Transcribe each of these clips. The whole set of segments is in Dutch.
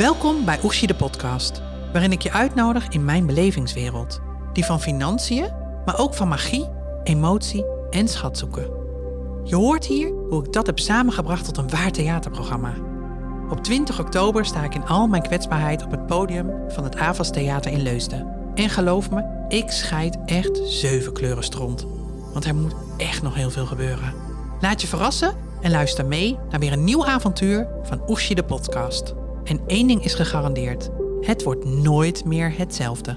Welkom bij Oeshi de podcast, waarin ik je uitnodig in mijn belevingswereld. Die van financiën, maar ook van magie, emotie en schatzoeken. Je hoort hier hoe ik dat heb samengebracht tot een waar theaterprogramma. Op 20 oktober sta ik in al mijn kwetsbaarheid op het podium van het Avas Theater in Leusden. En geloof me, ik scheid echt zeven kleuren stront. Want er moet echt nog heel veel gebeuren. Laat je verrassen en luister mee naar weer een nieuw avontuur van Oeshi de podcast. En één ding is gegarandeerd: het wordt nooit meer hetzelfde.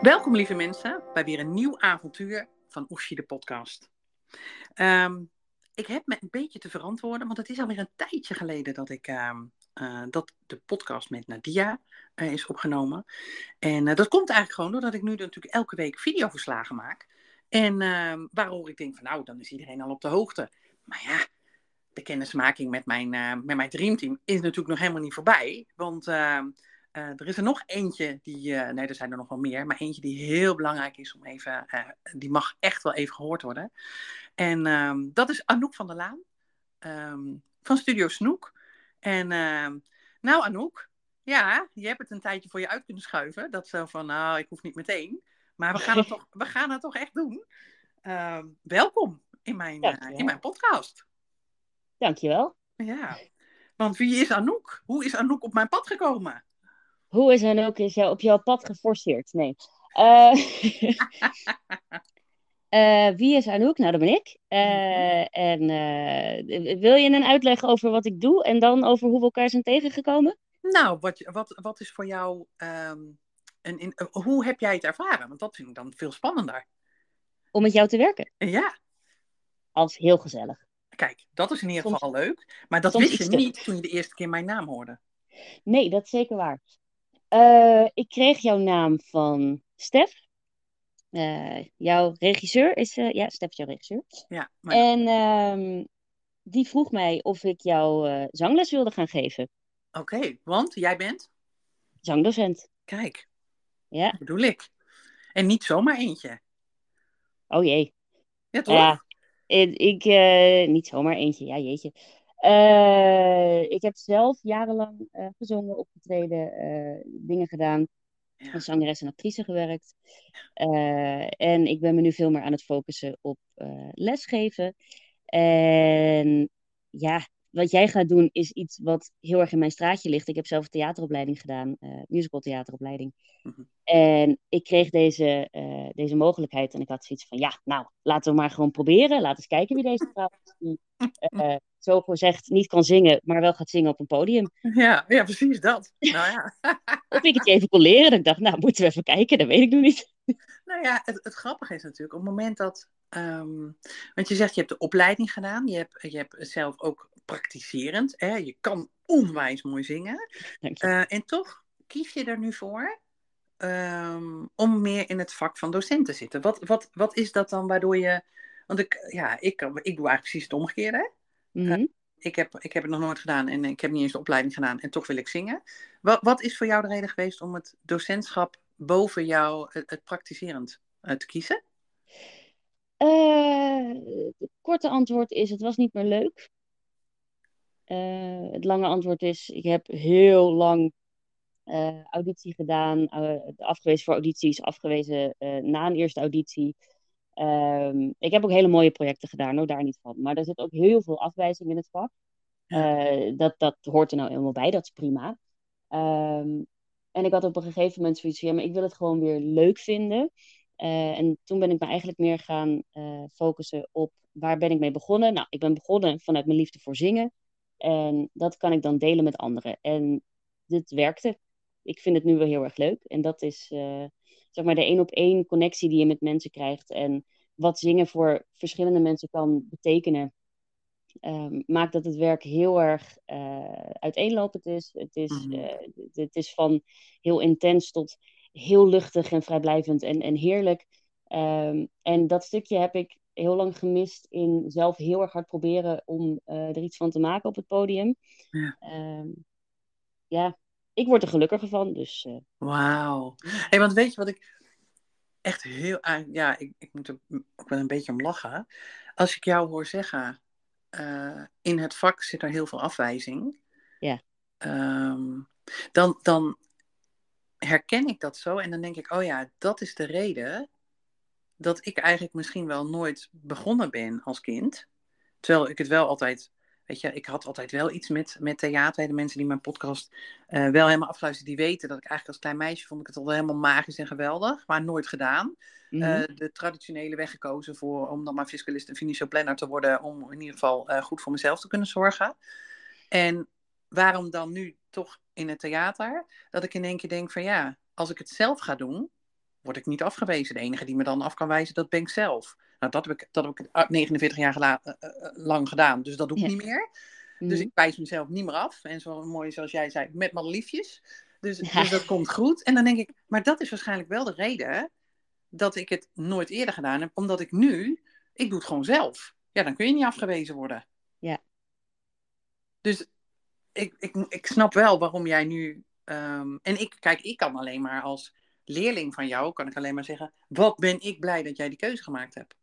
Welkom lieve mensen bij weer een nieuw avontuur van Oeshi de podcast. Ehm, ik heb me een beetje te verantwoorden, want het is alweer een tijdje geleden dat ik ehm, eh, dat de podcast met Nadia uh, is opgenomen. En uh, dat komt eigenlijk gewoon doordat ik nu natuurlijk elke week videoverslagen maak. En ehm, waardoor ik denk van nou, dan is iedereen al op de hoogte. Maar ja, de kennismaking met mijn, met mijn dreamteam is natuurlijk nog helemaal niet voorbij. Want ehm, er is er nog eentje die, nee er zijn er nog wel meer, maar eentje die heel belangrijk is om even, die mag echt wel even gehoord worden. En um, dat is Anouk van der Laan van Studio Snoek. En nou Anouk, ja, je hebt het een tijdje voor je uit kunnen schuiven. Dat zo van, nou, ik hoef niet meteen. Maar we gaan het toch, we gaan het toch echt doen. Uh, welkom in mijn, uh, in mijn podcast. Dankjewel. Ja, want wie is Anouk? Hoe is Anouk op mijn pad gekomen? Hoe is Anouk is jou op jouw pad geforceerd? Nee. Uh, Uh, wie is Anouk? Nou, dat ben ik. Uh, en wil je een uitleg over wat ik doe en dan over hoe we elkaar zijn tegengekomen? Nou, wat, wat, wat is voor jou, um, een, in, hoe heb jij het ervaren? Want dat vind ik dan veel spannender. Om met jou te werken? Ja. Als heel gezellig. Kijk, dat is in ieder geval leuk. Maar dat wist je niet toen je de eerste keer mijn naam hoorde. Nee, dat is zeker waar. ik kreeg jouw naam van Stef. Uh, jouw regisseur is, uh, ja, Stef is jouw regisseur. Ja, maar... En um, die vroeg mij of ik jou uh, zangles wilde gaan geven. Oké, okay, want jij bent? Zangdocent. Kijk, ja. dat bedoel ik. En niet zomaar eentje. Oh jee. Ja, toch? Ja, ik, niet zomaar eentje, ja jeetje. ik heb zelf jarenlang gezongen, opgetreden, dingen gedaan ja. als zangeres en actrice gewerkt. En ik ben me nu veel meer aan het focussen op lesgeven. En ja, wat jij gaat doen is iets wat heel erg in mijn straatje ligt. Ik heb zelf een theateropleiding gedaan, uh, musical theateropleiding. Mm -hmm. En ik kreeg deze, deze mogelijkheid en ik had zoiets van, ja, nou, laten we maar gewoon proberen. Laten we eens kijken wie deze vrouw is die zo gezegd niet kan zingen, maar wel gaat zingen op een podium. Ja, ja precies dat. Nou ja. of ik het je even kon leren. Ik dacht, nou, moeten we even kijken. Dat weet ik nog niet. nou ja, het, het grappige is natuurlijk, op het moment dat... Um, want je zegt, je hebt de opleiding gedaan. Je hebt, je hebt zelf ook praktiserend. Hè? Je kan onwijs mooi zingen. Uh, en toch kies je er nu voor um, om meer in het vak van docent te zitten. Wat, wat, wat is dat dan waardoor je... Want ik, ja, ik, ik doe eigenlijk precies het omgekeerde. Mm -hmm. uh, ik, heb, ik heb het nog nooit gedaan en ik heb niet eens de opleiding gedaan en toch wil ik zingen. Wat, wat is voor jou de reden geweest om het docentschap boven jou het, het praktiserend uh, te kiezen? Het korte antwoord is: het was niet meer leuk. Uh, het lange antwoord is: ik heb heel lang auditie gedaan, afgewezen voor audities, afgewezen na een eerste auditie. Um, ik heb ook hele mooie projecten gedaan, hoor, daar niet van. Maar er zit ook heel veel afwijzing in het vak. Dat, dat hoort er nou helemaal bij, dat is prima. Um, en ik had op een gegeven moment zoiets van, ja, maar ik wil het gewoon weer leuk vinden. Uh, en toen ben ik me eigenlijk meer gaan uh, focussen op waar ben ik mee begonnen. Nou, ik ben begonnen vanuit mijn liefde voor zingen. En dat kan ik dan delen met anderen. En dit werkte. Ik vind het nu wel heel erg leuk. En dat is zeg maar de één op één connectie die je met mensen krijgt. En wat zingen voor verschillende mensen kan betekenen. Um, maakt dat het werk heel erg uh, uiteenlopend is. Het is, mm -hmm. uh, het is van heel intens tot heel luchtig en vrijblijvend en, en heerlijk. Um, en dat stukje heb ik heel lang gemist in zelf heel erg hard proberen om uh, er iets van te maken op het podium. Ja. Um, ja, ik word er gelukkiger van. Dus, uh... Wauw. Hey, want weet je wat ik echt heel... Ja, ik, ik moet er ook wel een beetje om lachen. Als ik jou hoor zeggen... eh, in het vak zit er heel veel afwijzing. Ja. Ehm, dan, dan herken ik dat zo en dan denk ik, oh ja, dat is de reden dat ik eigenlijk misschien wel nooit begonnen ben als kind. Terwijl ik het wel altijd, weet je, ik had altijd wel iets met, met theater. De mensen die mijn podcast uh, wel helemaal afluisteren, die weten dat ik eigenlijk als klein meisje vond ik het altijd helemaal magisch en geweldig, maar nooit gedaan. Mhm. Uh, de traditionele weg gekozen voor, om dan maar fiscalist en financieel planner te worden, om in ieder geval uh, goed voor mezelf te kunnen zorgen. En waarom dan nu toch in het theater? Dat ik in één keer denk van ja, als ik het zelf ga doen, word ik niet afgewezen. De enige die me dan af kan wijzen, dat ben ik zelf. Nou, dat heb ik, dat heb ik 49 jaar gela- uh, lang gedaan, dus dat doe ik Ja. niet meer. Dus ik wijs mezelf niet meer af. En zo mooi zoals jij zei, met madeliefjes. Dus, Ja. dus dat komt goed. En dan denk ik, maar dat is waarschijnlijk wel de reden dat ik het nooit eerder gedaan heb. Omdat ik nu, ik doe het gewoon zelf. Ja, dan kun je niet afgewezen worden. Ja. Dus ik, ik, ik snap wel waarom jij nu... ehm, en ik, kijk, ik kan alleen maar als leerling van jou, kan ik alleen maar zeggen... Wat ben ik blij dat jij die keuze gemaakt hebt.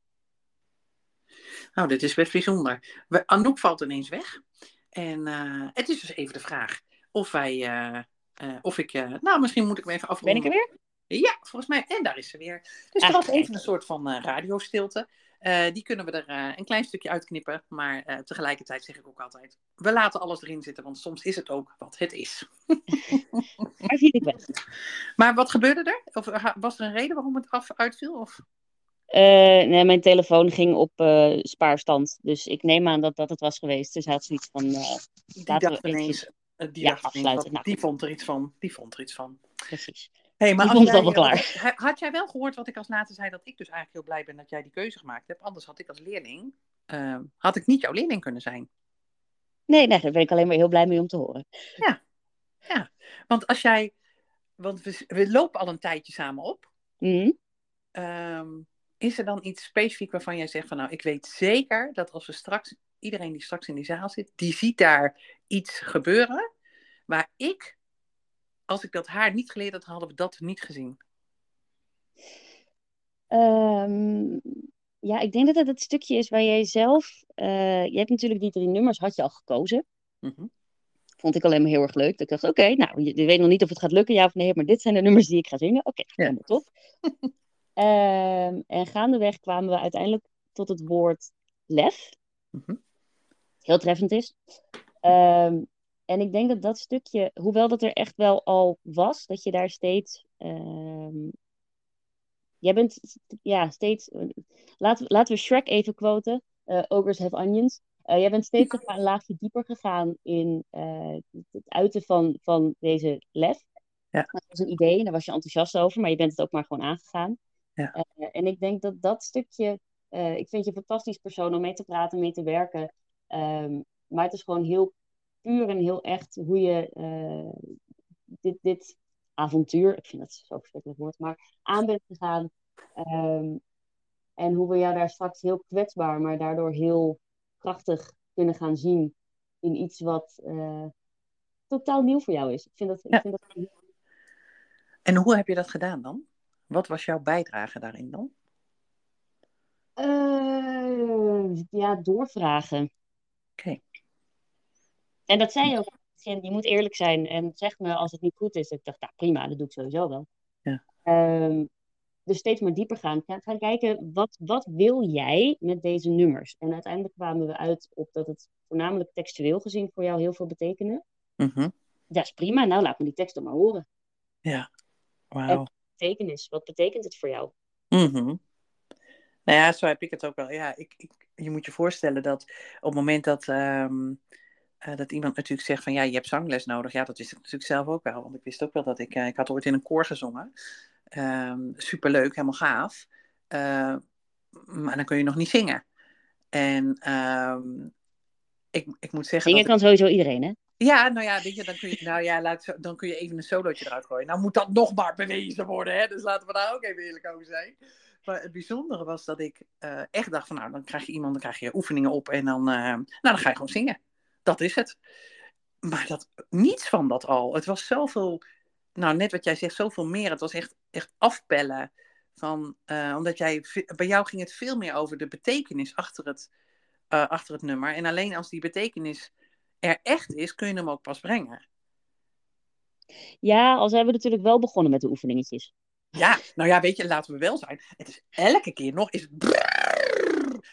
Nou, dit is best bijzonder. Anouk valt ineens weg. En eh, het is dus even de vraag of wij... eh, eh, of ik... nou, misschien moet ik hem even Ben afronden. ik er weer? Ja, volgens mij. En daar is ze weer. Dus er was even een soort van eh, radiostilte. Eh, die kunnen we er eh, een klein stukje uitknippen. Maar tegelijkertijd zeg ik ook altijd: we laten alles erin zitten, want soms is het ook wat het is. Ik weg? Maar wat gebeurde er? Of was er een reden waarom het af uitviel? Of? Nee, mijn telefoon ging op spaarstand. Dus ik neem aan dat dat het was geweest. Dus hij had zoiets van, Die dacht ineens. die, Ja, dacht ineens afsluiten. Nou, die vond er iets van. Die vond er iets van. precies. Hey, maar als jij, wel eh, wat- had jij wel gehoord wat ik als laatste zei? Dat ik dus eigenlijk heel blij ben dat jij die keuze gemaakt hebt. Anders had ik als leerling. eh, had ik niet jouw leerling kunnen zijn. Nee, nee, daar ben ik alleen maar heel blij mee om te horen. Want als jij. Want we, we lopen al een tijdje samen op. Mhm. Ehm, is er dan iets specifiek waarvan jij zegt van nou, ik weet zeker dat als we straks, iedereen die straks in die zaal zit, die ziet daar iets gebeuren. Waar ik, als ik dat haar niet geleerd had, hadden we dat niet gezien. Ehm, ja, ik denk dat het het stukje is waar jij zelf... eh, je hebt natuurlijk die drie nummers, had je al gekozen. Mhm. Vond ik alleen maar heel erg leuk. Dat ik dacht, oké, nou, je, je weet nog niet of het gaat lukken, ja of nee, maar dit zijn de nummers die ik ga zingen. Oké, Ja. helemaal top. Ehm, en gaandeweg kwamen we uiteindelijk tot het woord lef. Mhm. Heel treffend is. Ehm, en ik denk dat dat stukje, hoewel dat er echt wel al was, dat je daar steeds. ehm, jij bent ja, steeds. Laten, we- laten we Shrek even quoten. eh, Ogres have onions. Eh, jij bent steeds maar, een laagje dieper gegaan in eh, het uiten van, van deze lef. Ja. Dat was een idee en daar was je enthousiast over, maar je bent het ook maar gewoon aangegaan. Ja. En ik denk dat dat stukje. ik vind je een fantastisch persoon om mee te praten, mee te werken. Ehm, maar het is gewoon heel puur en heel echt hoe je eh, dit, dit avontuur, ik vind dat zo'n verschrikkelijk woord, maar aan bent gegaan. Ehm, en hoe we jou daar straks heel kwetsbaar, maar daardoor heel krachtig kunnen gaan zien in iets wat eh, totaal nieuw voor jou is. Ik vind dat, ik vind dat En hoe heb je dat gedaan dan? Wat was jouw bijdrage daarin dan? Eh, ja, doorvragen. Oké. En dat zei je ook. Je moet eerlijk zijn en zeg me als het niet goed is. Ik dacht, nou prima, dat doe ik sowieso wel. Ja. Ehm, dus steeds maar dieper gaan. Gaan, gaan kijken, wat, wat wil jij met deze nummers? En uiteindelijk kwamen we uit op dat het voornamelijk textueel gezien voor jou heel veel betekende. Mhm. Dat is prima, nou laat me die tekst dan maar horen. Ja. Wauw. Betekenis, wat betekent het voor jou? Mhm. Nou ja, zo heb ik het ook wel. Ja, ik, ik, je moet je voorstellen dat op het moment dat, ehm, eh, dat iemand natuurlijk zegt van ja, je hebt zangles nodig. Ja, dat wist ik natuurlijk zelf ook wel. Want ik wist ook wel dat ik, eh, ik had ooit in een koor gezongen. Ehm superleuk, helemaal gaaf. Eh, maar dan kun je nog niet zingen. En ehm, ik, ik moet zeggen Zingen dat kan sowieso iedereen, hè? ja, nou ja, weet je, dan kun je, nou ja, laat, dan kun je even een solootje eruit gooien. Nou moet dat nog maar bewezen worden, hè? dus laten we daar ook even eerlijk over zijn. Maar het bijzondere was dat ik eh, echt dacht van, nou, dan krijg je iemand, dan krijg je oefeningen op en dan, nou, dan ga je gewoon zingen. Dat is het. Maar dat, niets van dat al. Het was zoveel, nou, net wat jij zegt, zoveel meer. Het was echt, echt afpellen. Van, eh, omdat jij, bij jou ging het veel meer over de betekenis achter het, eh, achter het nummer. En alleen als die betekenis er echt is, kun je hem ook pas brengen. Ja, al zijn we natuurlijk wel begonnen met de oefeningetjes. Ja, nou ja, weet je, laten we wel zijn. Het is elke keer nog is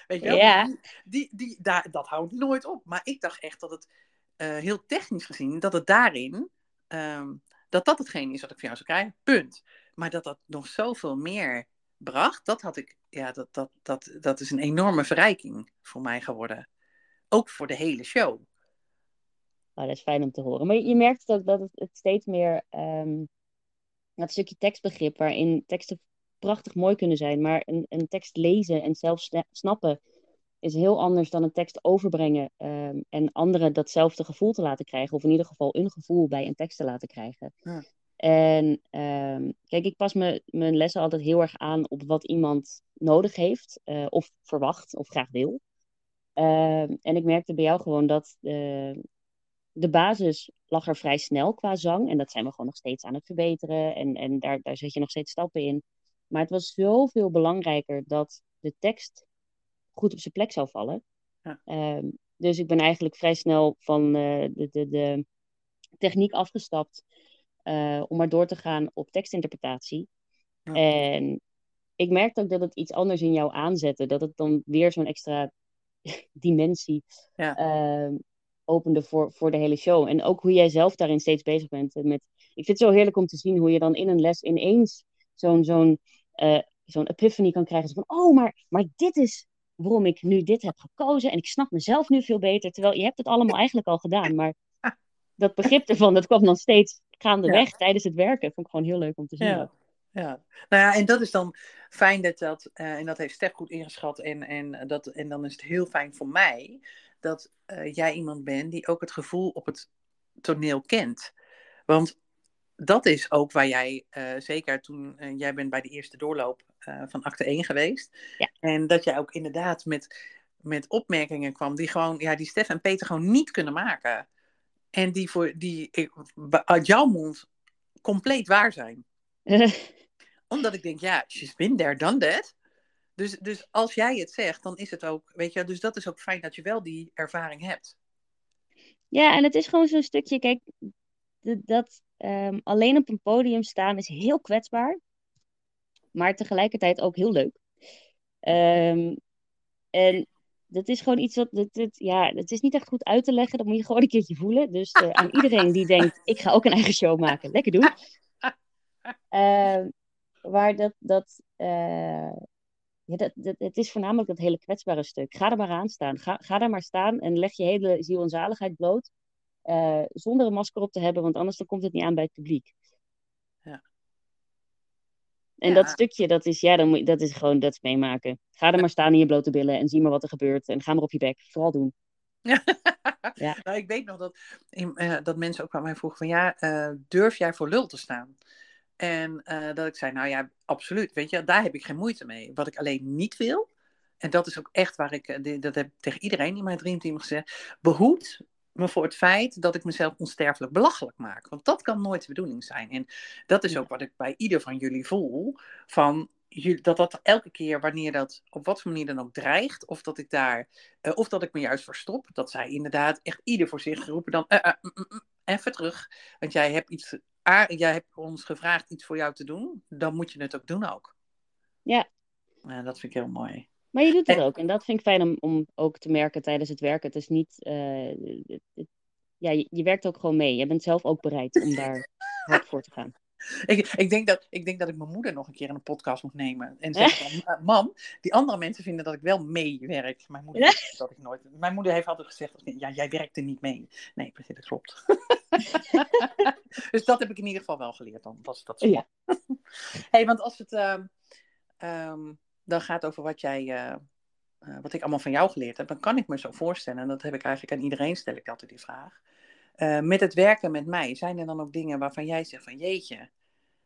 Weet je wel? Ja. Die, die, daar, dat houdt nooit op. Maar ik dacht echt dat het eh, heel technisch gezien, dat het daarin, ehm, dat dat hetgeen is wat ik van jou zou krijgen. Punt. Maar dat dat nog zoveel meer bracht, dat had ik, ja, dat, dat, dat, dat is een enorme verrijking voor mij geworden. Ook voor de hele show. Nou, dat is fijn om te horen. Maar je merkt ook dat het, het steeds meer ehm, dat stukje tekstbegrip, waarin teksten prachtig mooi kunnen zijn, maar een, een tekst lezen en zelf sna- snappen is heel anders dan een tekst overbrengen ehm, en anderen datzelfde gevoel te laten krijgen, of in ieder geval een gevoel bij een tekst te laten krijgen. Ja. En ehm, kijk, ik pas me, mijn lessen altijd heel erg aan op wat iemand nodig heeft, eh, of verwacht, of graag wil. Ehm, en ik merkte bij jou gewoon dat de basis lag er vrij snel qua zang. En dat zijn we gewoon nog steeds aan het verbeteren. En, en daar, daar zet je nog steeds stappen in. Maar het was zoveel belangrijker dat de tekst goed op zijn plek zou vallen. Ja. Ehm, dus ik ben eigenlijk vrij snel van eh, de, de, de techniek afgestapt. eh, om maar door te gaan op tekstinterpretatie. Ja. En ik merkte ook dat het iets anders in jou aanzette. Dat het dan weer zo'n extra dimensie Ja. ehm, opende voor, voor de hele show. En ook hoe jij zelf daarin steeds bezig bent eh, met... Ik vind het zo heerlijk om te zien hoe je dan in een les ineens zo'n zo'n eh, zo'n epiphany kan krijgen. Van, oh, maar, maar dit is waarom ik nu dit heb gekozen. En ik snap mezelf nu veel beter. Terwijl je hebt het allemaal eigenlijk al gedaan. Maar dat begrip ervan, dat kwam dan steeds gaandeweg tijdens het werken. Vond ik gewoon heel leuk om te zien. Ja. Ja, nou ja, en dat is dan fijn dat dat, eh, en dat heeft Stef goed ingeschat. En, en, dat, en dan is het heel fijn voor mij dat eh, jij iemand bent die ook het gevoel op het toneel kent. Want dat is ook waar jij, eh, zeker toen eh, jij bent bij de eerste doorloop eh, van acte 1 geweest. Ja. En dat jij ook inderdaad met, met opmerkingen kwam die gewoon, ja, die Stef en Peter gewoon niet kunnen maken. En die, voor, die ik- uit jouw mond compleet waar zijn omdat ik denk, ja, she's been there, done that. Dus, dus als jij het zegt, dan is het ook, weet je, dus dat is ook fijn dat je wel die ervaring hebt. Ja, en het is gewoon zo'n stukje, kijk, dat ehm, alleen op een podium staan is heel kwetsbaar, maar tegelijkertijd ook heel leuk. Ehm, en dat is gewoon iets wat, dat, dat- ja, het is niet echt goed uit te leggen, dat moet je gewoon een keertje voelen. Dus eh, aan iedereen die denkt, ik ga ook een eigen show maken, lekker doen. Ehm, waar dat, dat, eh, ja, dat, dat, het is voornamelijk dat hele kwetsbare stuk. Ga er maar aan staan. Ga, ga daar maar staan en leg je hele ziel en zaligheid bloot. Eh, zonder een masker op te hebben, want anders dan komt het niet aan bij het publiek. Ja. En Ja. dat stukje, dat is, ja, dan moet, dat is gewoon dat is meemaken. Ga er maar staan in je blote billen en zie maar wat er gebeurt. En ga maar op je bek. Vooral doen. Ja. Ja. Nou, ik weet nog dat, in- eh, dat mensen ook aan mij vroegen van, ja, eh, durf jij voor lul te staan? En dat ik zei, nou ja, absoluut, weet je, daar heb ik geen moeite mee. Wat ik alleen niet wil, en dat is ook echt waar ik, dat heb ik tegen iedereen in mijn dreamteam gezegd, behoed me voor het feit dat ik mezelf onsterfelijk belachelijk maak. Want dat kan nooit de bedoeling zijn. En dat is ook wat ik bij ieder van jullie voel, van jullie- dat dat elke keer wanneer dat op wat voor manier dan ook dreigt, of dat ik daar, eh, of dat ik me juist verstop, dat zij inderdaad echt ieder voor zich roepen dan, eh, eh, mm, mm, mm, even terug, want jij hebt iets, jij hebt ons gevraagd iets voor jou te doen, dan moet je het ook doen ook. Ja. Dat vind ik heel mooi. Maar je doet het En- ook. En dat vind ik fijn om, om ook te merken tijdens het werken. Het is niet. eh, het- het- ja, je, je werkt ook gewoon mee. Je bent zelf ook bereid om daar hard voor te gaan. Ik, ik, denk dat, ik denk dat ik mijn moeder nog een keer in een podcast moet nemen. En zeggen van, "Eh, mam, die andere mensen vinden dat ik wel meewerk. Mijn moeder Ja. dat ik nooit... Mijn moeder heeft altijd gezegd, ja, jij werkt er niet mee. Nee, precies, dat klopt. dus dat heb ik in ieder geval wel geleerd dan. Dat, is- dat is Ja. hey, want als het ehm, ehm, dan gaat over wat jij... eh, eh, wat ik allemaal van jou geleerd heb, dan kan ik me zo voorstellen, en dat heb ik eigenlijk aan iedereen, stel ik altijd die vraag. Eh, met het werken met mij, zijn er dan ook dingen waarvan jij zegt van jeetje,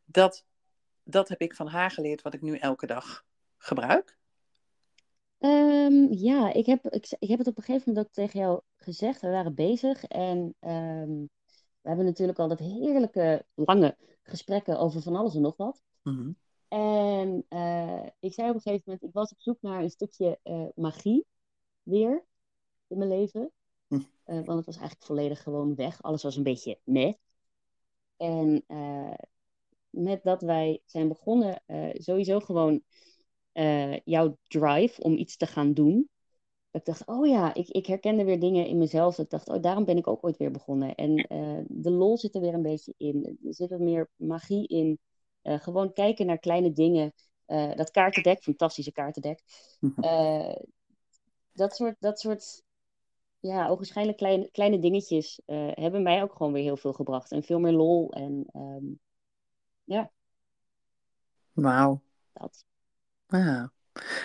dat, dat heb ik van haar geleerd wat ik nu elke dag gebruik? Ehm, ja, ik heb, ik, ik heb het op een gegeven moment ook tegen jou gezegd. We waren bezig en ehm, we hebben natuurlijk al dat heerlijke lange gesprekken over van alles en nog wat. Mhm. En eh, ik zei op een gegeven moment, ik was op zoek naar een stukje eh, magie weer. in mijn leven. Hm. Eh, want het was eigenlijk volledig gewoon weg. Alles was een beetje net. En met dat wij zijn begonnen, sowieso gewoon jouw drive om iets te gaan doen. Ik dacht, oh ja, ik, ik herkende weer dingen in mezelf. Ik dacht, oh, daarom ben ik ook ooit weer begonnen. En de lol zit er weer een beetje in. Er zit wat meer magie in. Gewoon kijken naar kleine dingen. dat kaartendek, fantastische kaartendek. dat soort, dat soort ja, ogenschijnlijk kleine, kleine dingetjes hebben mij ook gewoon weer heel veel gebracht. En veel meer lol. En um, ja. Wauw. Dat. Ja.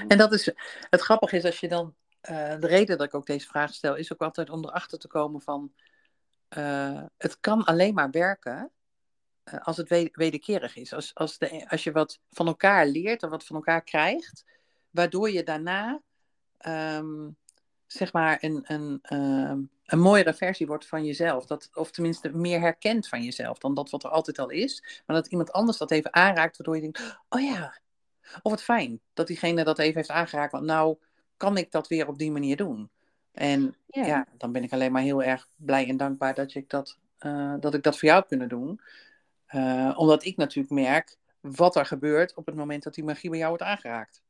En dat is, het grappige is als je dan, de reden dat ik ook deze vraag stel, is ook altijd om erachter te komen van, het kan alleen maar werken als het wederkerig is. Als, als, de, als je wat van elkaar leert en wat van elkaar krijgt, waardoor je daarna um, zeg maar een, een, uh, een mooiere versie wordt van jezelf. Dat, of tenminste meer herkent van jezelf dan dat wat er altijd al is. Maar dat iemand anders dat even aanraakt, waardoor je denkt, oh ja. Of het fijn dat diegene dat even heeft aangeraakt. Want nou kan ik dat weer op die manier doen. En ja, ja dan ben ik alleen maar heel erg blij en dankbaar dat, ik dat, uh, dat ik dat voor jou heb kunnen doen. Uh, omdat ik natuurlijk merk wat er gebeurt op het moment dat die magie bij jou wordt aangeraakt.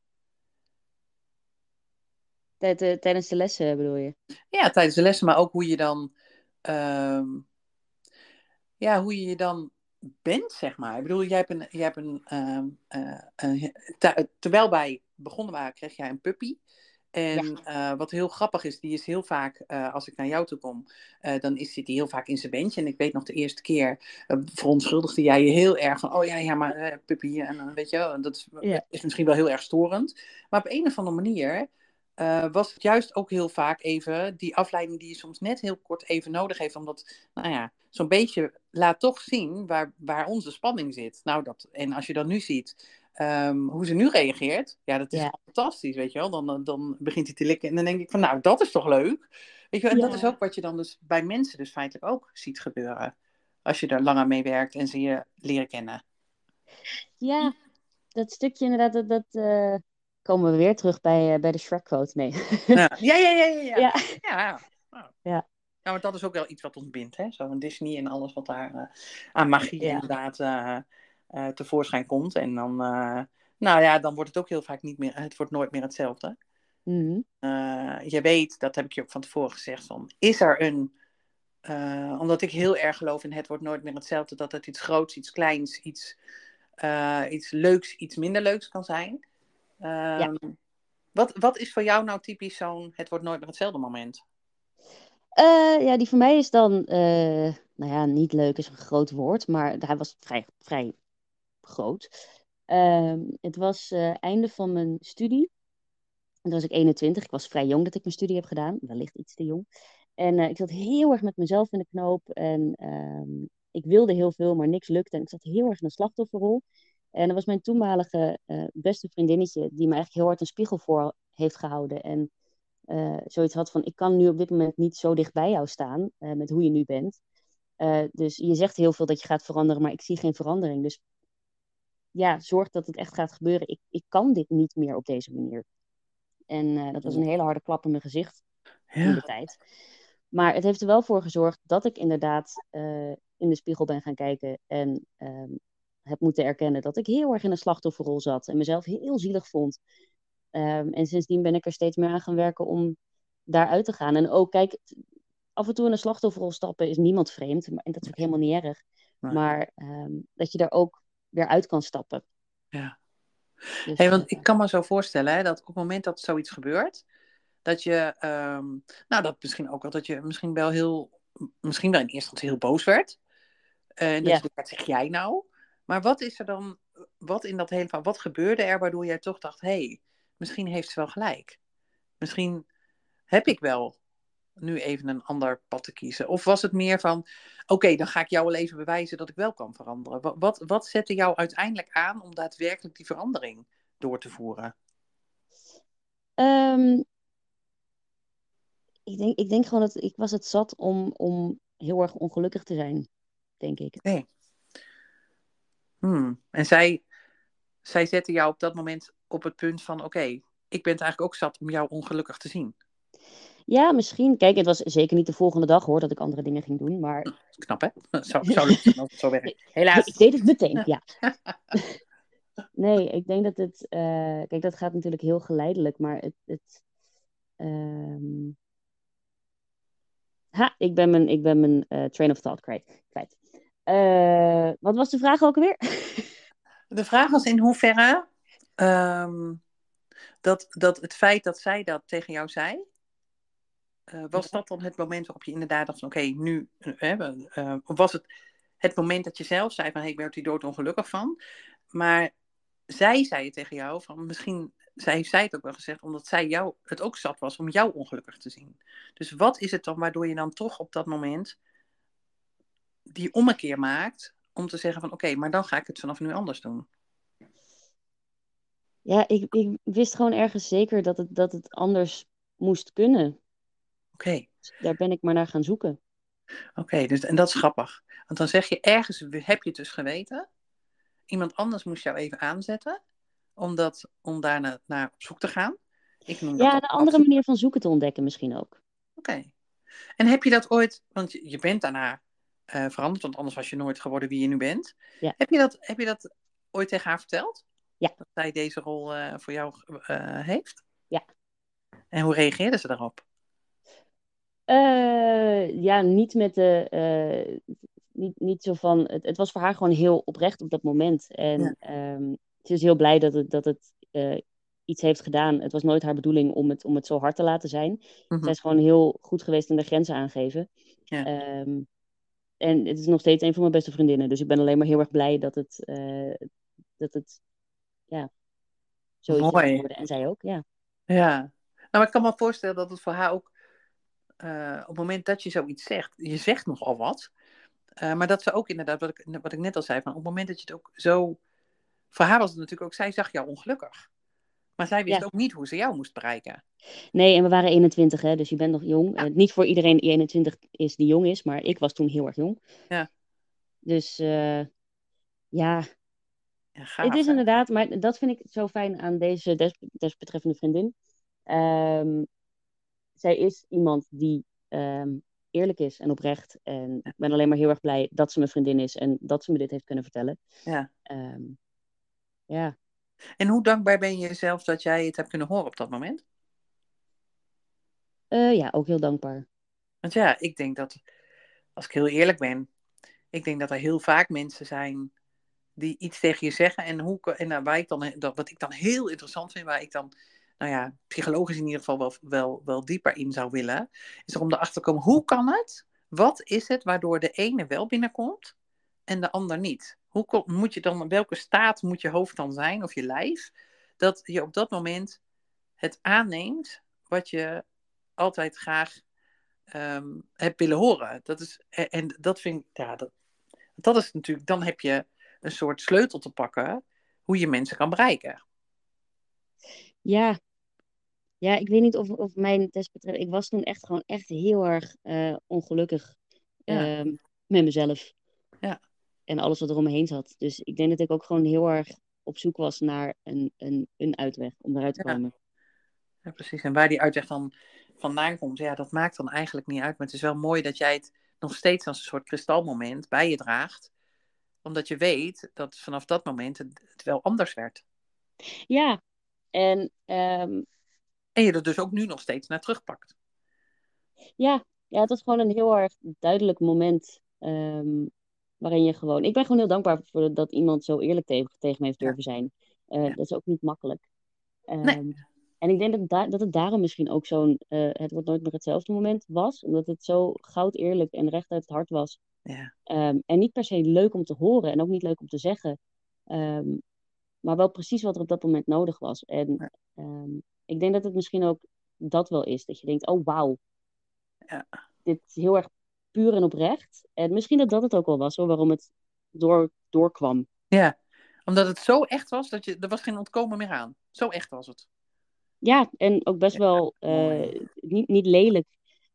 Tijdens de lessen bedoel je? Ja, tijdens de lessen, maar ook hoe je dan, uh, ja, hoe je je dan bent, zeg maar. Ik bedoel, jij hebt een, jij hebt een, uh, uh, terwijl wij begonnen waren, kreeg jij een puppy. En ja. uh, wat heel grappig is, die is heel vaak, uh, als ik naar jou toe kom, uh, dan is, zit hij heel vaak in zijn bandje. En ik weet nog de eerste keer, verontschuldigde jij je heel erg van, oh ja, ja, maar puppy. En weet je, dat is, ja. is, misschien wel heel erg storend. Maar op een of andere manier was het juist ook heel vaak even die afleiding die je soms net heel kort even nodig heeft. Omdat, nou ja, zo'n beetje laat toch zien waar, waar onze spanning zit. Nou, dat, en als je dan nu ziet um, hoe ze nu reageert, ja, dat is ja. fantastisch, weet je wel. Dan, dan, begint hij te likken en dan denk ik van, nou, dat is toch leuk. Weet je wel, en ja. dat is ook wat je dan dus bij mensen dus feitelijk ook ziet gebeuren. Als je er langer mee werkt en ze je leren kennen. Ja, dat stukje inderdaad, dat... dat uh komen we weer terug bij, uh, bij de Shrek-quote. Nee. Ja, ja, ja. ja, ja. ja. ja. Oh. ja. Maar dat is ook wel iets wat ons bindt, hè? Zo van Disney en alles wat daar uh, aan magie inderdaad uh, tevoorschijn komt. En dan, nou ja, dan wordt het ook heel vaak niet meer, het wordt nooit meer hetzelfde. Mm -hmm. je weet, dat heb ik je ook van tevoren gezegd, van, is er een, omdat ik heel erg geloof in het wordt nooit meer hetzelfde, dat het iets groots, iets kleins, iets, iets leuks, iets minder leuks kan zijn. Ja. Ehm, wat, wat is voor jou nou typisch zo'n het wordt nooit meer hetzelfde moment? Uh, ja, die voor mij is dan, uh, nou ja, niet leuk is een groot woord, maar hij was vrij, vrij groot. Uh, het was uh, einde van mijn studie. En toen was ik 21. Ik was vrij jong dat ik mijn studie heb gedaan. Wellicht iets te jong. En ik zat heel erg met mezelf in de knoop. En ehm, ik wilde heel veel, maar niks lukte. En ik zat heel erg in een slachtofferrol. En dat was mijn toenmalige uh, beste vriendinnetje, die me eigenlijk heel hard een spiegel voor heeft gehouden. En zoiets had van, ik kan nu op dit moment niet zo dicht bij jou staan, met hoe je nu bent. dus je zegt heel veel dat je gaat veranderen, maar ik zie geen verandering. Dus ja, zorg dat het echt gaat gebeuren. Ik, ik kan dit niet meer op deze manier. En dat was een hele harde klap in mijn gezicht ja. in de tijd. Maar het heeft er wel voor gezorgd dat ik inderdaad in de spiegel ben gaan kijken en um, heb moeten erkennen dat ik heel erg in een slachtofferrol zat en mezelf heel zielig vond. Um, en sindsdien ben ik er steeds meer aan gaan werken om daaruit te gaan. En ook, kijk, af en toe in een slachtofferrol stappen is niemand vreemd. En dat is ook helemaal niet erg. Maar um, dat je daar ook weer uit kan stappen. Ja. Dus, hey, want ik kan me zo voorstellen hè, dat op het moment dat zoiets gebeurt, dat je, um, nou dat misschien ook wel, dat je misschien wel heel, misschien wel in eerste instantie heel boos werd. En uh, ja. wat zeg jij nou? Maar wat is er dan, wat in dat hele van, wat gebeurde er waardoor jij toch dacht, hé, hey, misschien heeft ze wel gelijk. Misschien heb ik wel nu even een ander pad te kiezen. Of was het meer van, oké, okay, dan ga ik jou wel even bewijzen dat ik wel kan veranderen. Wat, wat, wat zette jou uiteindelijk aan om daadwerkelijk die verandering door te voeren? Um, ik, denk, ik denk gewoon dat ik was het zat om, om heel erg ongelukkig te zijn, denk ik. Nee. Hmm. En zij, zij zetten jou op dat moment op het punt van: oké, okay, ik ben het eigenlijk ook zat om jou ongelukkig te zien. Ja, misschien. Kijk, het was zeker niet de volgende dag hoor dat ik andere dingen ging doen, maar Knap, hè? Zo, het zo werkt. Helaas. ik deed het meteen, ja. Nee, ik denk dat het. eh, kijk, dat gaat natuurlijk heel geleidelijk, maar het. het ehm, Ha, ik ben mijn, ik ben mijn eh, train of thought kwijt. kwijt. Eh, wat was de vraag ook alweer? De vraag was in hoeverre ehm, dat, dat het feit dat zij dat tegen jou zei, eh, was dat dan het moment waarop je inderdaad dacht van oké, nu, eh, eh, of was het het moment dat je zelf zei van hey, ik werd hier doodongelukkig van, maar zij zei het tegen jou van misschien, zij heeft zij het ook wel gezegd, omdat zij jou het ook zat was om jou ongelukkig te zien. Dus wat is het dan waardoor je dan toch op dat moment die ommekeer maakt om te zeggen van oké, maar dan ga ik het vanaf nu anders doen. Ja, ik, ik wist gewoon ergens zeker dat het, dat het anders moest kunnen. Oké, Daar ben ik maar naar gaan zoeken. oké, dus, en dat is grappig. Want dan zeg je ergens heb je het dus geweten. Iemand anders moest jou even aanzetten om, dat, om daar naar, naar op zoek te gaan. Ik noem dat Ja, een andere manier van zoeken te ontdekken misschien ook. Oké. En heb je dat ooit, want je je bent daarna eh, veranderd, want anders was je nooit geworden wie je nu bent. Ja. Heb, je dat, heb je dat ooit tegen haar verteld? Ja. Dat zij deze rol eh, voor jou eh, heeft? Ja. En hoe reageerde ze daarop? Eh, ja, niet met de. eh, niet, niet zo van. Het, het was voor haar gewoon heel oprecht op dat moment. En Ja. ehm, ze is heel blij dat het, dat het eh, iets heeft gedaan. Het was nooit haar bedoeling om het, om het zo hard te laten zijn. Mhm. Zij is gewoon heel goed geweest in de grenzen aangeven. Ja. Ehm, en het is nog steeds een van mijn beste vriendinnen. Dus ik ben alleen maar heel erg blij dat het. dat het ja, zoiets is Mooi. geworden. En zij ook, ja. Ja. Nou, ik kan me voorstellen dat het voor haar ook, eh, op het moment dat je zoiets zegt, je zegt nogal wat, eh, maar dat ze ook inderdaad, wat ik, wat ik net al zei, van op het moment dat je het ook zo, voor haar was het natuurlijk ook, zij zag jou ongelukkig. Maar zij wist Ja. ook niet hoe ze jou moest bereiken. Nee, en we waren 21, hè, dus je bent nog jong. Ja. Eh, niet voor iedereen die 21 is die jong is, maar ik was toen heel erg jong. Ja. Dus eh, ja, Ja, gaaf, het is hè? inderdaad, maar dat vind ik zo fijn aan deze des- desbetreffende vriendin. Ehm, zij is iemand die ehm, eerlijk is en oprecht. En ik ben alleen maar heel erg blij dat ze mijn vriendin is en dat ze me dit heeft kunnen vertellen. Ja. Ehm, ja. En hoe dankbaar ben je jezelf dat jij het hebt kunnen horen op dat moment? Eh, ja, ook heel dankbaar. Want ja, ik denk dat, als ik heel eerlijk ben, ik denk dat er heel vaak mensen zijn die iets tegen je zeggen. En, hoe, en daar waar ik dan, dat, wat ik dan heel interessant vind, waar ik dan, nou ja, psychologisch in ieder geval wel, wel, wel dieper in zou willen, is er om erachter te komen, hoe kan het? Wat is het waardoor de ene wel binnenkomt en de ander niet? Hoe moet je dan, welke staat moet je hoofd dan zijn, of je lijf, dat je op dat moment het aanneemt wat je altijd graag ehm, hebt willen horen. Dat is, en, en dat vind ik, ja, dat, dat is natuurlijk, dan heb je een soort sleutel te pakken hoe je mensen kan bereiken. Ja, ja, ik weet niet of, of mijn test betreft. Ik was toen echt gewoon echt heel erg eh, ongelukkig Ja. ehm, met mezelf. Ja. En alles wat er om me heen zat. Dus ik denk dat ik ook gewoon heel erg op zoek was naar een, een, een uitweg om eruit te Ja. komen. Ja, precies. En waar die uitweg dan vandaan komt, ja, dat maakt dan eigenlijk niet uit. Maar het is wel mooi dat jij het nog steeds als een soort kristalmoment bij je draagt. Omdat je weet dat vanaf dat moment het, het wel anders werd. Ja, en ehm, En je er dus ook nu nog steeds naar terugpakt. ja, ja, het was gewoon een heel erg duidelijk moment. ehm, waarin je gewoon. Ik ben gewoon heel dankbaar voor dat iemand zo eerlijk tegen, tegen me heeft durven zijn. Eh, Ja. Dat is ook niet makkelijk. Nee. Ehm, En ik denk dat, da- dat het daarom misschien ook zo'n eh, het wordt nooit meer hetzelfde moment was. Omdat het zo goud eerlijk en recht uit het hart was. Ja, en niet per se leuk om te horen en ook niet leuk om te zeggen. Ehm, maar wel precies wat er op dat moment nodig was. En ehm, ik denk dat het misschien ook dat wel is. Dat je denkt, oh wauw, Ja. dit is heel erg puur en oprecht. En misschien dat dat het ook wel was hoor, waarom het door, doorkwam. ja. omdat het zo echt was dat je, er was geen ontkomen meer aan. Zo echt was het. Ja, en ook best Ja, wel eh, niet, niet lelijk,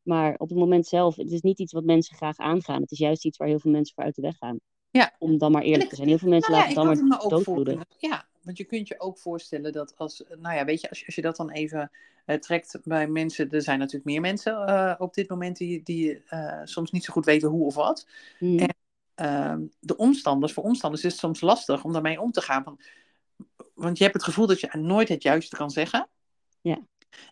maar op het moment zelf, het is niet iets wat mensen graag aangaan. Het is juist iets waar heel veel mensen voor uit de weg gaan. Ja. Om dan maar eerlijk ik- te zijn. Heel veel mensen Nou laten dan maar doodbloeden. ja, want je kunt je ook voorstellen dat als, nou ja, weet je, als, als je dat dan even uh, trekt bij mensen, er zijn natuurlijk meer mensen uh, op dit moment die, die uh, soms niet zo goed weten hoe of wat. Mm. En ehm, de omstanders, voor omstanders is het soms lastig om daarmee om te gaan. Want, want je hebt het gevoel dat je nooit het juiste kan zeggen. Ja.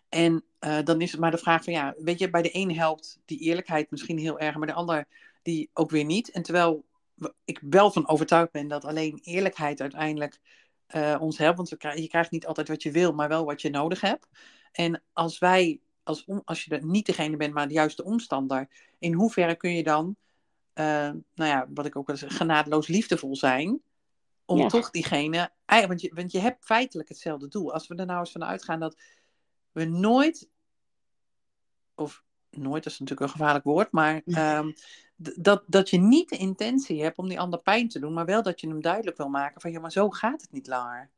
En dan is het maar de vraag van, ja, weet je, bij de een helpt die eerlijkheid misschien heel erg, maar de ander die ook weer niet. En terwijl ik wel van overtuigd ben dat alleen eerlijkheid uiteindelijk uh, ons helpt. Want we krijgen, je krijgt niet altijd wat je wil, maar wel wat je nodig hebt. En als wij, als, als je niet degene bent, maar de juiste omstander, in hoeverre kun je dan, uh, nou ja, wat ik ook wel zeg, genadeloos liefdevol zijn, om Ja. toch diegene, want je, want je hebt feitelijk hetzelfde doel. Als we er nou eens van uitgaan dat we nooit, of nooit dat is natuurlijk een gevaarlijk woord, maar ehm, dat, dat je niet de intentie hebt om die ander pijn te doen, maar wel dat je hem duidelijk wil maken van, ja, maar zo gaat het niet langer.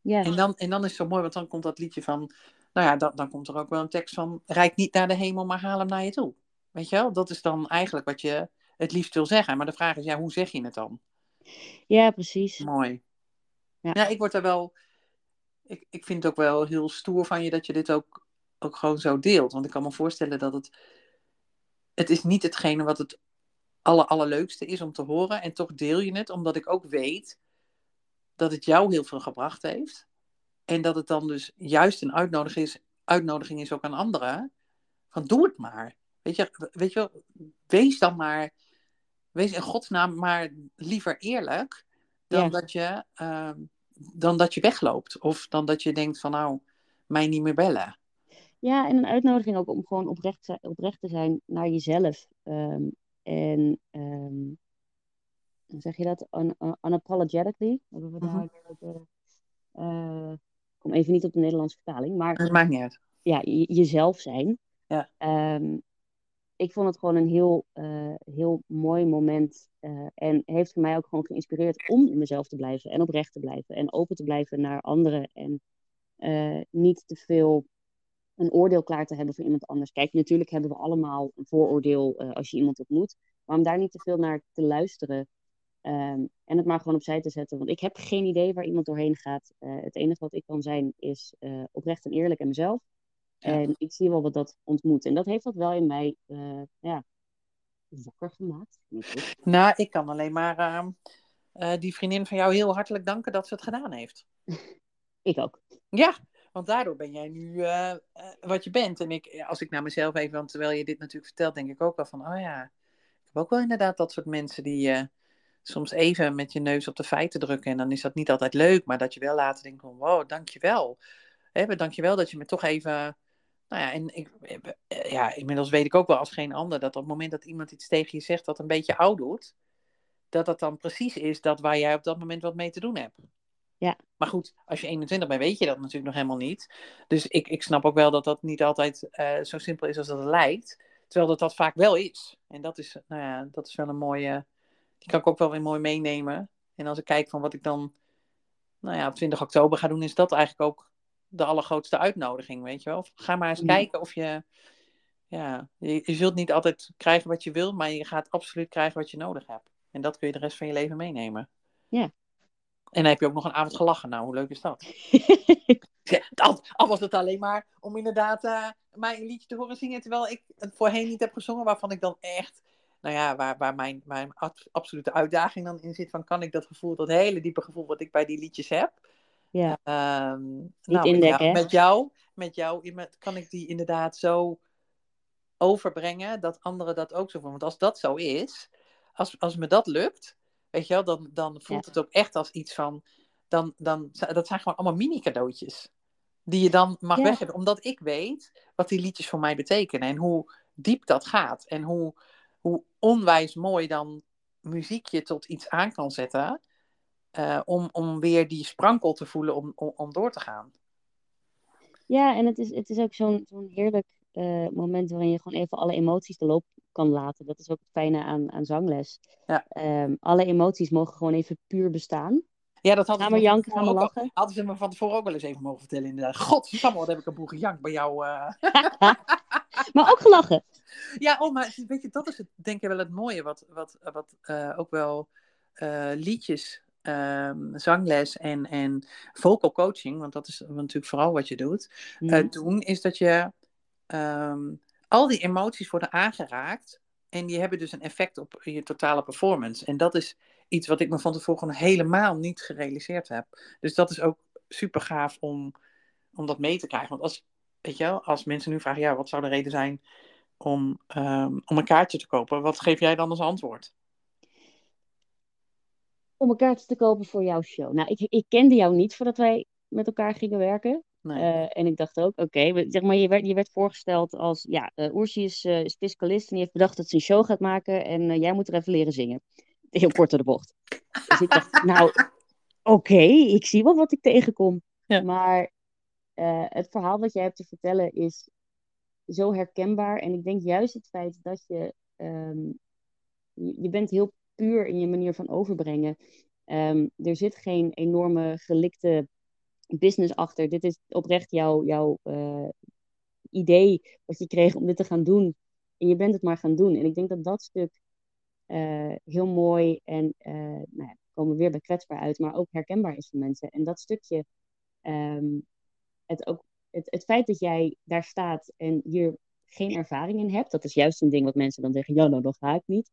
Ja. En dan, en dan is het zo mooi, want dan komt dat liedje van, nou ja, dan, dan komt er ook wel een tekst van, rijd niet naar de hemel, maar haal hem naar je toe. Weet je wel, dat is dan eigenlijk wat je het liefst wil zeggen. Maar de vraag is, ja, hoe zeg je het dan? ja, precies. Mooi. Ja. Ja, ik word er wel, ik, ik vind het ook wel heel stoer van je dat je dit ook, ook gewoon zo deelt. Want ik kan me voorstellen dat het, het is niet hetgene wat het aller, allerleukste is om te horen. En toch deel je het, omdat ik ook weet dat het jou heel veel gebracht heeft. En dat het dan dus juist een uitnodiging is, uitnodiging is ook aan anderen. Van doe het maar. Weet je, weet je wees dan maar, wees in godsnaam maar liever eerlijk. Dan, dat je, ehm, dan dat je wegloopt. Of dan dat je denkt van nou, mij niet meer bellen. Ja, en een uitnodiging ook om gewoon oprecht, te- oprecht te zijn naar jezelf. Ehm, en hoe zeg je dat? Un, un- unapologetically. Hebben we daar Mhm. eh, ik kom even niet op de Nederlandse vertaling, maar Het maakt niet uit. ja, je- jezelf zijn. Ja. Ehm, ik vond het gewoon een heel, eh, heel mooi moment. eh, en heeft mij ook gewoon geïnspireerd om in mezelf te blijven. En oprecht te blijven. En open te blijven naar anderen. En niet te veel een oordeel klaar te hebben voor iemand anders. Kijk, natuurlijk hebben we allemaal een vooroordeel eh, als je iemand ontmoet. Maar om daar niet te veel naar te luisteren. ehm, en het maar gewoon opzij te zetten. Want ik heb geen idee waar iemand doorheen gaat. Eh, het enige wat ik kan zijn is eh, oprecht en eerlijk en mezelf. Ja. En ik zie wel wat dat ontmoet. En dat heeft dat wel in mij ja, wakker gemaakt. Nou, ik kan alleen maar ehm, eh, die vriendin van jou heel hartelijk danken dat ze het gedaan heeft. Ik ook. Ja, want daardoor ben jij nu eh, eh, wat je bent. En ik, als ik naar mezelf even, want terwijl je dit natuurlijk vertelt, denk ik ook wel van, oh ja, ik heb ook wel inderdaad dat soort mensen die eh, soms even met je neus op de feiten drukken. En dan is dat niet altijd leuk, maar dat je wel later denkt van, wow, dankjewel. Hè, dankjewel dat je me toch even, nou ja, en ik, ja, inmiddels weet ik ook wel als geen ander, dat op het moment dat iemand iets tegen je zegt dat een beetje oud doet, dat dat dan precies is dat waar jij op dat moment wat mee te doen hebt. Ja. Maar goed, als je 21 bent, weet je dat natuurlijk nog helemaal niet. Dus ik, ik snap ook wel dat dat niet altijd eh, zo simpel is als dat het lijkt. Terwijl dat dat vaak wel is. En dat is, nou ja, dat is wel een mooie. Die kan ik ook wel weer mooi meenemen. En als ik kijk van wat ik dan, nou ja, op 20 oktober ga doen, is dat eigenlijk ook de allergrootste uitnodiging, weet je wel. Ga maar eens Mhm. kijken of je, ja, je, je zult niet altijd krijgen wat je wil, maar je gaat absoluut krijgen wat je nodig hebt. En dat kun je de rest van je leven meenemen. Ja. En dan heb je ook nog een avond gelachen. Nou, hoe leuk is dat? Al, al was het alleen maar om inderdaad eh, mij een liedje te horen zingen, terwijl ik het voorheen niet heb gezongen, waarvan ik dan echt, nou ja, waar, waar mijn, mijn ab- absolute uitdaging dan in zit, van kan ik dat gevoel, dat hele diepe gevoel wat ik bij die liedjes heb, ja, ehm, nou, met, jou, met jou, met jou met- kan ik die inderdaad zo overbrengen dat anderen dat ook zo voelen. Want als dat zo is, als, als me dat lukt, weet je wel, dan, dan voelt het ook echt als iets van, dan, dan, dat zijn gewoon allemaal mini cadeautjes. Die je dan mag Ja. weggeven. Omdat ik weet wat die liedjes voor mij betekenen. En hoe diep dat gaat. En hoe, hoe onwijs mooi dan muziek je tot iets aan kan zetten. eh, om, om weer die sprankel te voelen om, om, om door te gaan. Ja, en het is, het is ook zo'n zo'n heerlijk eh, moment waarin je gewoon even alle emoties de loop kan laten. Dat is ook het fijne aan, aan zangles. Ja. Ehm, alle emoties mogen gewoon even puur bestaan. Ja, dat hadden Ga ze maar me van janken, ga tevoren maar ook al- lachen. Hadden ze me van tevoren ook wel eens even mogen vertellen, inderdaad. Godsamme, wat heb ik een boel gejankt bij jou. eh. Maar ook gelachen. Ja, oh, maar weet je, dat is het, denk ik wel het mooie, wat, wat, wat eh, ook wel liedjes ehm, zangles en, en vocal coaching, want dat is natuurlijk vooral wat je doet, Mhm. doen, is dat je ehm, al die emoties worden aangeraakt en die hebben dus een effect op je totale performance. En dat is iets wat ik me van tevoren helemaal niet gerealiseerd heb. Dus dat is ook super gaaf om, om dat mee te krijgen. Want als, weet je als mensen nu vragen, ja, wat zou de reden zijn om, ehm, om een kaartje te kopen? Wat geef jij dan als antwoord? Om een kaartje te kopen voor jouw show. Nou, ik, ik kende jou niet voordat wij met elkaar gingen werken. Nee. Eh, en ik dacht ook, oké, zeg maar, je werd, je werd voorgesteld als, ja, Oersie is, eh, is fiscalist en die heeft bedacht dat ze een show gaat maken en jij moet er even leren zingen. Heel kort door de bocht. Dus ik dacht, nou, oké, ik zie wel wat ik tegenkom. Ja. Maar het verhaal wat jij hebt te vertellen is zo herkenbaar. En ik denk juist het feit dat je, ehm, je, je bent heel puur in je manier van overbrengen. Ehm, er zit geen enorme gelikte business achter. Dit is oprecht jouw, jouw eh, idee wat je kreeg om dit te gaan doen. En je bent het maar gaan doen. En ik denk dat dat stuk eh, heel mooi en eh nou ja, komen weer bij kwetsbaar uit, maar ook herkenbaar is voor mensen. En dat stukje, ehm, het, ook, het, het feit dat jij daar staat en hier geen ervaring in hebt, dat is juist een ding wat mensen dan zeggen, ja, nou, dan ga ik niet,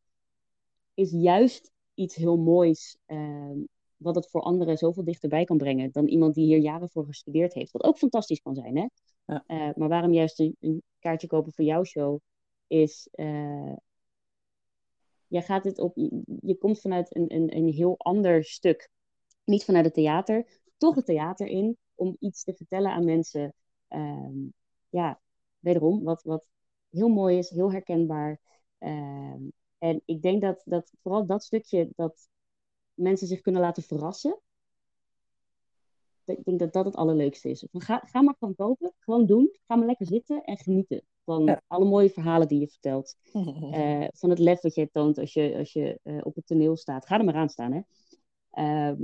is juist iets heel moois, ehm, wat het voor anderen zoveel dichterbij kan brengen dan iemand die hier jaren voor gestudeerd heeft. Wat ook fantastisch kan zijn, hè? Ja. Eh, maar waarom juist een, een kaartje kopen voor jouw show is. eh, jij gaat het op. Je, je komt vanuit een, een, een heel ander stuk. Niet vanuit het theater, toch het theater in. Om iets te vertellen aan mensen. Ehm, ja, wederom, wat, wat heel mooi is, heel herkenbaar. Ehm, en ik denk dat, dat vooral dat stukje, dat mensen zich kunnen laten verrassen. Ik denk dat dat het allerleukste is. Ga, ga maar gewoon kopen, gewoon doen. Ga maar lekker zitten en genieten van Ja. alle mooie verhalen die je vertelt. Eh, van het lef wat jij toont als je, als je eh, op het toneel staat. Ga er maar aan staan, hè. Ehm,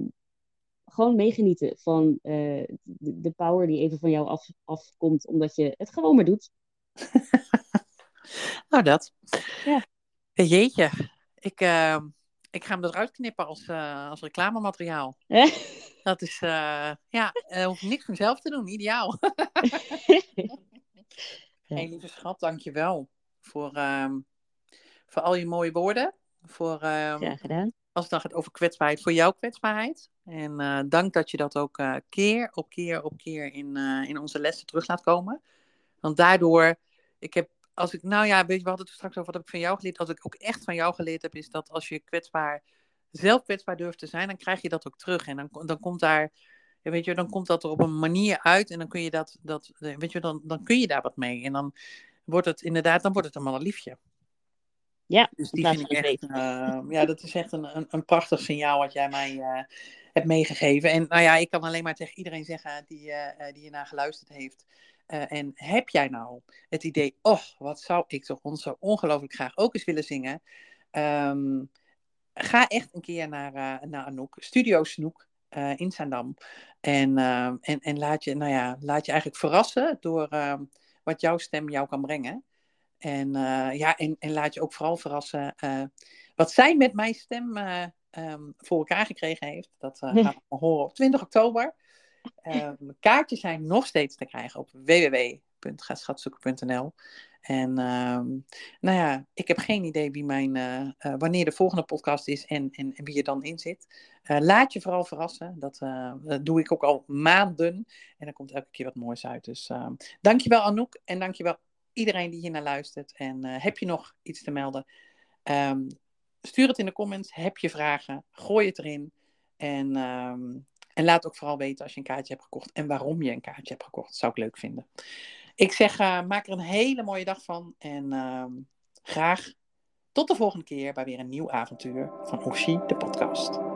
gewoon meegenieten van eh, de, de power die even van jou af, afkomt, omdat je het gewoon maar doet. nou, dat. Ja. Jeetje, ik, eh, ik ga hem eruit knippen als, eh, als reclamemateriaal. Dat is, eh, ja, uh, hoef ik niks van zelf te doen, ideaal. Ja. Hey, lieve schat, dankjewel voor, ehm voor al je mooie woorden. Voor, ehm, Graag gedaan. als het dan gaat over kwetsbaarheid, voor jouw kwetsbaarheid. En dank dat je dat ook keer op keer op keer in, in onze lessen terug laat komen. Want daardoor, ik heb, als ik, nou ja, weet je, we hadden het straks over wat heb ik van jou geleerd. Als ik ook echt van jou geleerd heb, is dat als je kwetsbaar, zelf kwetsbaar durft te zijn, dan krijg je dat ook terug. En dan, dan komt daar, weet je, dan komt dat er op een manier uit en dan kun je dat, dat weet je, dan, dan kun je daar wat mee. En dan wordt het inderdaad, dan wordt het een liefje. Ja, Dus die vind ik echt, eh, ja, dat is echt een, een, een prachtig signaal wat jij mij eh, hebt meegegeven. En nou ja, ik kan alleen maar tegen iedereen zeggen die, eh, eh, die hiernaar geluisterd heeft. Eh, en heb jij nou het idee, oh, wat zou ik toch ons zo ongelooflijk graag ook eens willen zingen? Ehm, ga echt een keer naar, eh, naar Anouk, Studio Snoek eh, in Zaandam. En, eh, en, en laat, je, nou ja, laat je eigenlijk verrassen door ehm, wat jouw stem jou kan brengen. En, ja, en, en laat je ook vooral verrassen wat zij met mijn stem ehm, voor elkaar gekregen heeft. Dat gaan we horen op 20 oktober. Ehm, kaartjes zijn nog steeds te krijgen op www.gaschatzoeken.nl. En ehm, nou ja, ik heb geen idee wie mijn, eh, eh, wanneer de volgende podcast is en, en, wie er dan in zit. Eh, laat je vooral verrassen. Dat, doe ik ook al maanden. En er komt elke keer wat moois uit. Dus uh, dankjewel Anouk en dankjewel iedereen die hier naar luistert. En heb je nog iets te melden? Stuur het in de comments. Heb je vragen? Gooi het erin. En, en laat ook vooral weten als je een kaartje hebt gekocht. En waarom je een kaartje hebt gekocht. Dat zou ik leuk vinden. Ik zeg, uh, maak er een hele mooie dag van. En um, graag tot de volgende keer bij weer een nieuw avontuur van Oshi, de podcast.